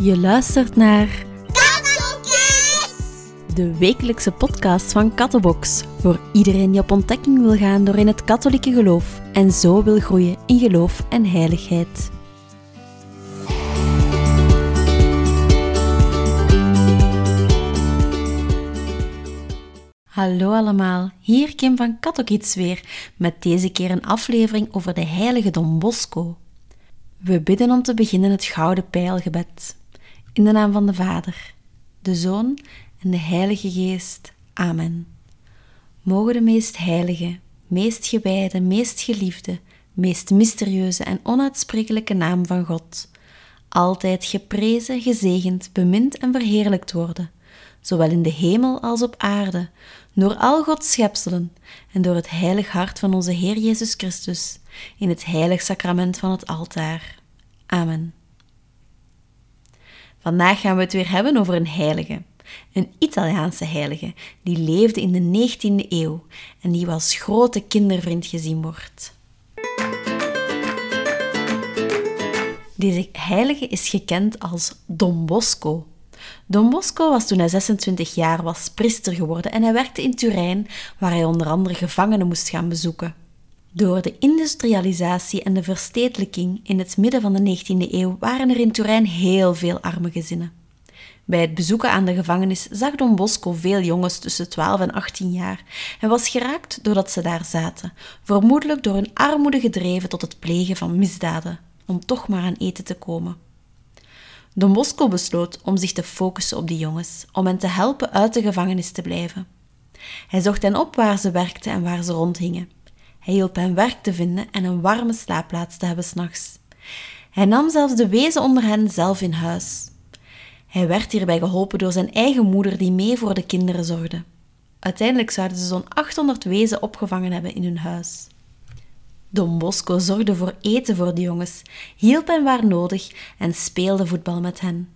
Je luistert naar Kattelkids! de wekelijkse podcast van Kattenbox. Voor iedereen die op ontdekking wil gaan door in het katholieke geloof en zo wil groeien in geloof en heiligheid. Hallo allemaal, hier Kim van Kattokids weer, met deze keer een aflevering over de heilige Don Bosco. We bidden om te beginnen het gouden pijlgebed. In de naam van de Vader, de Zoon en de Heilige Geest. Amen. Mogen de meest heilige, meest gewijde, meest geliefde, meest mysterieuze en onuitsprekelijke naam van God altijd geprezen, gezegend, bemind en verheerlijkt worden, zowel in de hemel als op aarde, door al Gods schepselen en door het heilig hart van onze Heer Jezus Christus, in het heilig sacrament van het altaar. Amen. Vandaag gaan we het weer hebben over een heilige, een Italiaanse heilige, die leefde in de 19e eeuw en die als grote kindervriend gezien wordt. Deze heilige is gekend als Don Bosco. Don Bosco was toen hij 26 jaar was priester geworden en hij werkte in Turijn, waar hij onder andere gevangenen moest gaan bezoeken. Door de industrialisatie en de verstedelijking in het midden van de 19e eeuw waren er in Turijn heel veel arme gezinnen. Bij het bezoeken aan de gevangenis zag Don Bosco veel jongens tussen 12 en 18 jaar en was geraakt doordat ze daar zaten, vermoedelijk door hun armoede gedreven tot het plegen van misdaden, om toch maar aan eten te komen. Don Bosco besloot om zich te focussen op die jongens, om hen te helpen uit de gevangenis te blijven. Hij zocht hen op waar ze werkten en waar ze rondhingen. Hij hielp hen werk te vinden en een warme slaapplaats te hebben s'nachts. Hij nam zelfs de wezen onder hen zelf in huis. Hij werd hierbij geholpen door zijn eigen moeder die mee voor de kinderen zorgde. Uiteindelijk zouden ze zo'n 800 wezen opgevangen hebben in hun huis. Don Bosco zorgde voor eten voor de jongens, hielp hen waar nodig en speelde voetbal met hen.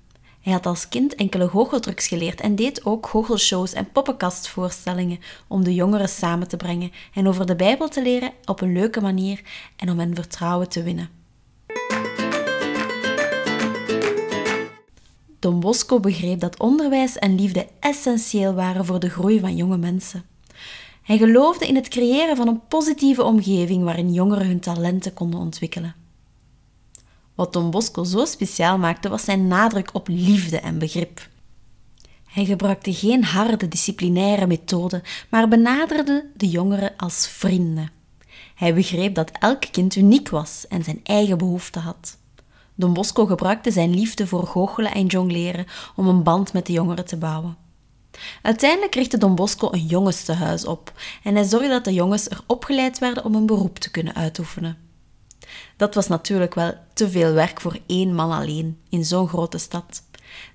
Hij had als kind enkele goocheltrucs geleerd en deed ook goochelshows en poppenkastvoorstellingen om de jongeren samen te brengen en over de Bijbel te leren op een leuke manier en om hen vertrouwen te winnen. Don Bosco begreep dat onderwijs en liefde essentieel waren voor de groei van jonge mensen. Hij geloofde in het creëren van een positieve omgeving waarin jongeren hun talenten konden ontwikkelen. Wat Don Bosco zo speciaal maakte was zijn nadruk op liefde en begrip. Hij gebruikte geen harde disciplinaire methoden, maar benaderde de jongeren als vrienden. Hij begreep dat elk kind uniek was en zijn eigen behoeften had. Don Bosco gebruikte zijn liefde voor goochelen en jongleren om een band met de jongeren te bouwen. Uiteindelijk richtte Don Bosco een jongenstehuis op en hij zorgde dat de jongens er opgeleid werden om een beroep te kunnen uitoefenen. Dat was natuurlijk wel te veel werk voor één man alleen in zo'n grote stad.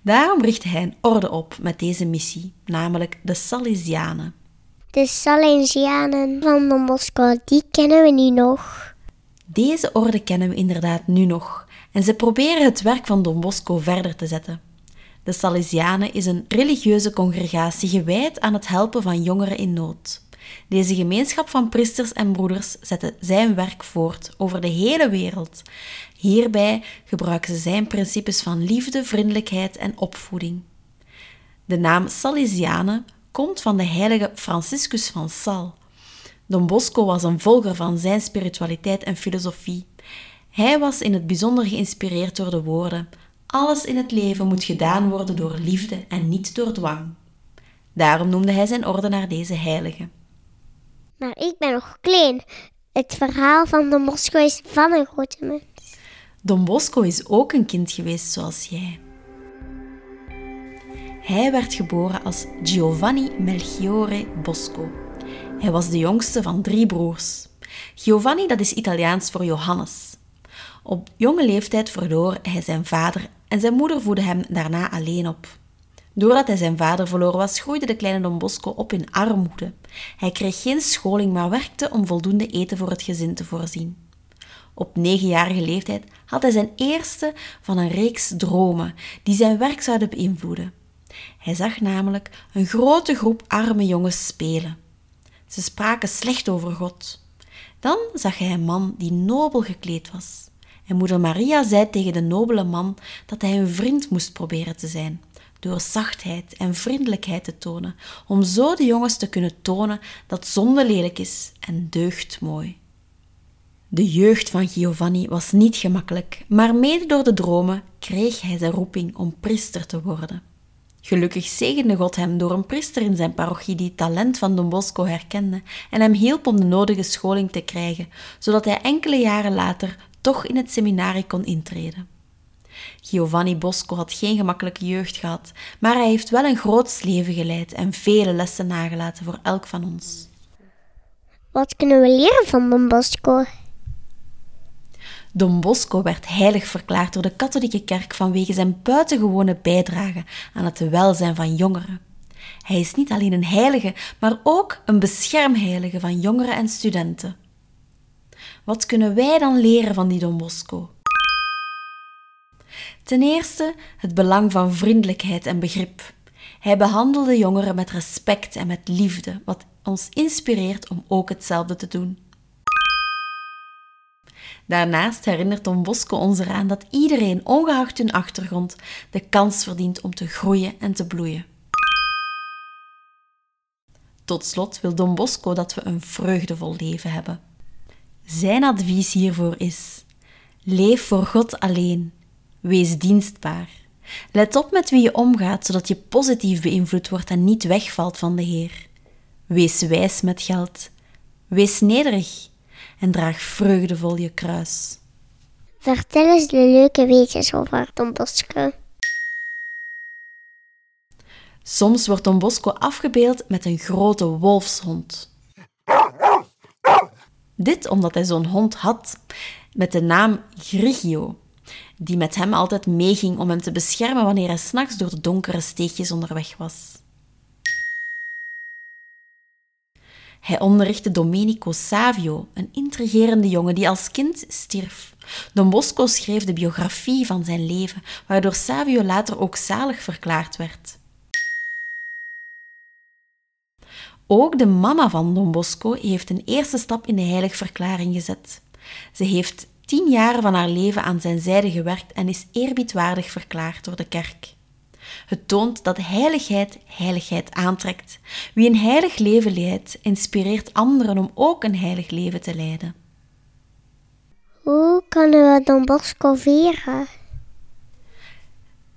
Daarom richtte hij een orde op met deze missie, namelijk de Salesianen. De Salesianen van Don Bosco, die kennen we nu nog. Deze orde kennen we inderdaad nu nog en ze proberen het werk van Don Bosco verder te zetten. De Salesianen is een religieuze congregatie gewijd aan het helpen van jongeren in nood. Deze gemeenschap van priesters en broeders zette zijn werk voort over de hele wereld. Hierbij gebruiken ze zijn principes van liefde, vriendelijkheid en opvoeding. De naam Salesianen komt van de heilige Franciscus van Sal. Don Bosco was een volger van zijn spiritualiteit en filosofie. Hij was in het bijzonder geïnspireerd door de woorden: Alles in het leven moet gedaan worden door liefde en niet door dwang. Daarom noemde hij zijn orde naar deze heilige. Maar ik ben nog klein. Het verhaal van Don Bosco is van een grote mens. Don Bosco is ook een kind geweest zoals jij. Hij werd geboren als Giovanni Melchiorre Bosco. Hij was de jongste van drie broers. Giovanni, dat is Italiaans voor Johannes. Op jonge leeftijd verloor hij zijn vader en zijn moeder voedde hem daarna alleen op. Doordat hij zijn vader verloren was, groeide de kleine Don Bosco op in armoede. Hij kreeg geen scholing, maar werkte om voldoende eten voor het gezin te voorzien. Op negenjarige leeftijd had hij zijn eerste van een reeks dromen die zijn werk zouden beïnvloeden. Hij zag namelijk een grote groep arme jongens spelen. Ze spraken slecht over God. Dan zag hij een man die nobel gekleed was. En moeder Maria zei tegen de nobele man dat hij een vriend moest proberen te zijn, door zachtheid en vriendelijkheid te tonen, om zo de jongens te kunnen tonen dat zonde lelijk is en deugd mooi. De jeugd van Giovanni was niet gemakkelijk, maar mede door de dromen kreeg hij de roeping om priester te worden. Gelukkig zegende God hem door een priester in zijn parochie die het talent van Don Bosco herkende en hem hielp om de nodige scholing te krijgen, zodat hij enkele jaren later toch in het seminarie kon intreden. Giovanni Bosco had geen gemakkelijke jeugd gehad, maar hij heeft wel een groot leven geleid en vele lessen nagelaten voor elk van ons. Wat kunnen we leren van Don Bosco? Don Bosco werd heilig verklaard door de katholieke kerk vanwege zijn buitengewone bijdrage aan het welzijn van jongeren. Hij is niet alleen een heilige, maar ook een beschermheilige van jongeren en studenten. Wat kunnen wij dan leren van die Don Bosco? Ten eerste het belang van vriendelijkheid en begrip. Hij behandelde jongeren met respect en met liefde, wat ons inspireert om ook hetzelfde te doen. Daarnaast herinnert Don Bosco ons eraan dat iedereen, ongeacht hun achtergrond, de kans verdient om te groeien en te bloeien. Tot slot wil Don Bosco dat we een vreugdevol leven hebben. Zijn advies hiervoor is: leef voor God alleen, wees dienstbaar. Let op met wie je omgaat, zodat je positief beïnvloed wordt en niet wegvalt van de Heer. Wees wijs met geld. Wees nederig en draag vreugdevol je kruis. Vertel eens de leuke weetjes over Don Bosco. Soms wordt Don Bosco afgebeeld met een grote wolfshond. Dit omdat hij zo'n hond had met de naam Grigio, die met hem altijd meeging om hem te beschermen wanneer hij s'nachts door de donkere steegjes onderweg was. Hij onderrichtte Domenico Savio, een intrigerende jongen die als kind stierf. Don Bosco schreef de biografie van zijn leven, waardoor Savio later ook zalig verklaard werd. Ook de mama van Don Bosco heeft een eerste stap in de heiligverklaring gezet. Ze heeft tien jaar van haar leven aan zijn zijde gewerkt en is eerbiedwaardig verklaard door de kerk. Het toont dat heiligheid heiligheid aantrekt. Wie een heilig leven leidt, inspireert anderen om ook een heilig leven te leiden. Hoe kunnen we Don Bosco vieren?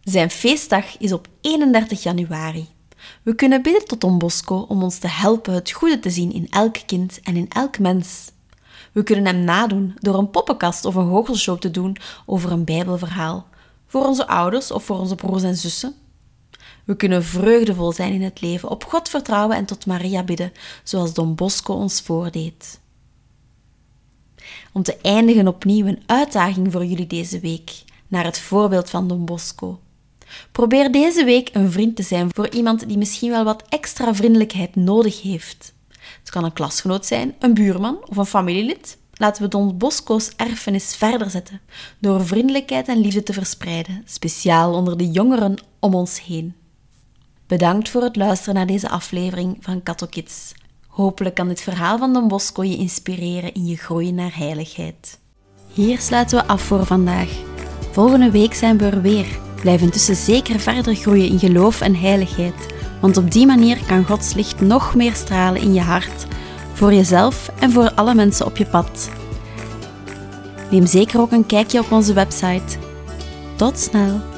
Zijn feestdag is op 31 januari. We kunnen bidden tot Don Bosco om ons te helpen het goede te zien in elk kind en in elk mens. We kunnen hem nadoen door een poppenkast of een goochelshow te doen over een Bijbelverhaal, voor onze ouders of voor onze broers en zussen. We kunnen vreugdevol zijn in het leven, op God vertrouwen en tot Maria bidden, zoals Don Bosco ons voordeed. Om te eindigen opnieuw een uitdaging voor jullie deze week, naar het voorbeeld van Don Bosco. Probeer deze week een vriend te zijn voor iemand die misschien wel wat extra vriendelijkheid nodig heeft. Het kan een klasgenoot zijn, een buurman of een familielid. Laten we Don Bosco's erfenis verder zetten door vriendelijkheid en liefde te verspreiden, speciaal onder de jongeren om ons heen. Bedankt voor het luisteren naar deze aflevering van Kato Kids. Hopelijk kan dit verhaal van Don Bosco je inspireren in je groei naar heiligheid. Hier sluiten we af voor vandaag. Volgende week zijn we er weer. Blijf intussen zeker verder groeien in geloof en heiligheid, want op die manier kan Gods licht nog meer stralen in je hart, voor jezelf en voor alle mensen op je pad. Neem zeker ook een kijkje op onze website. Tot snel!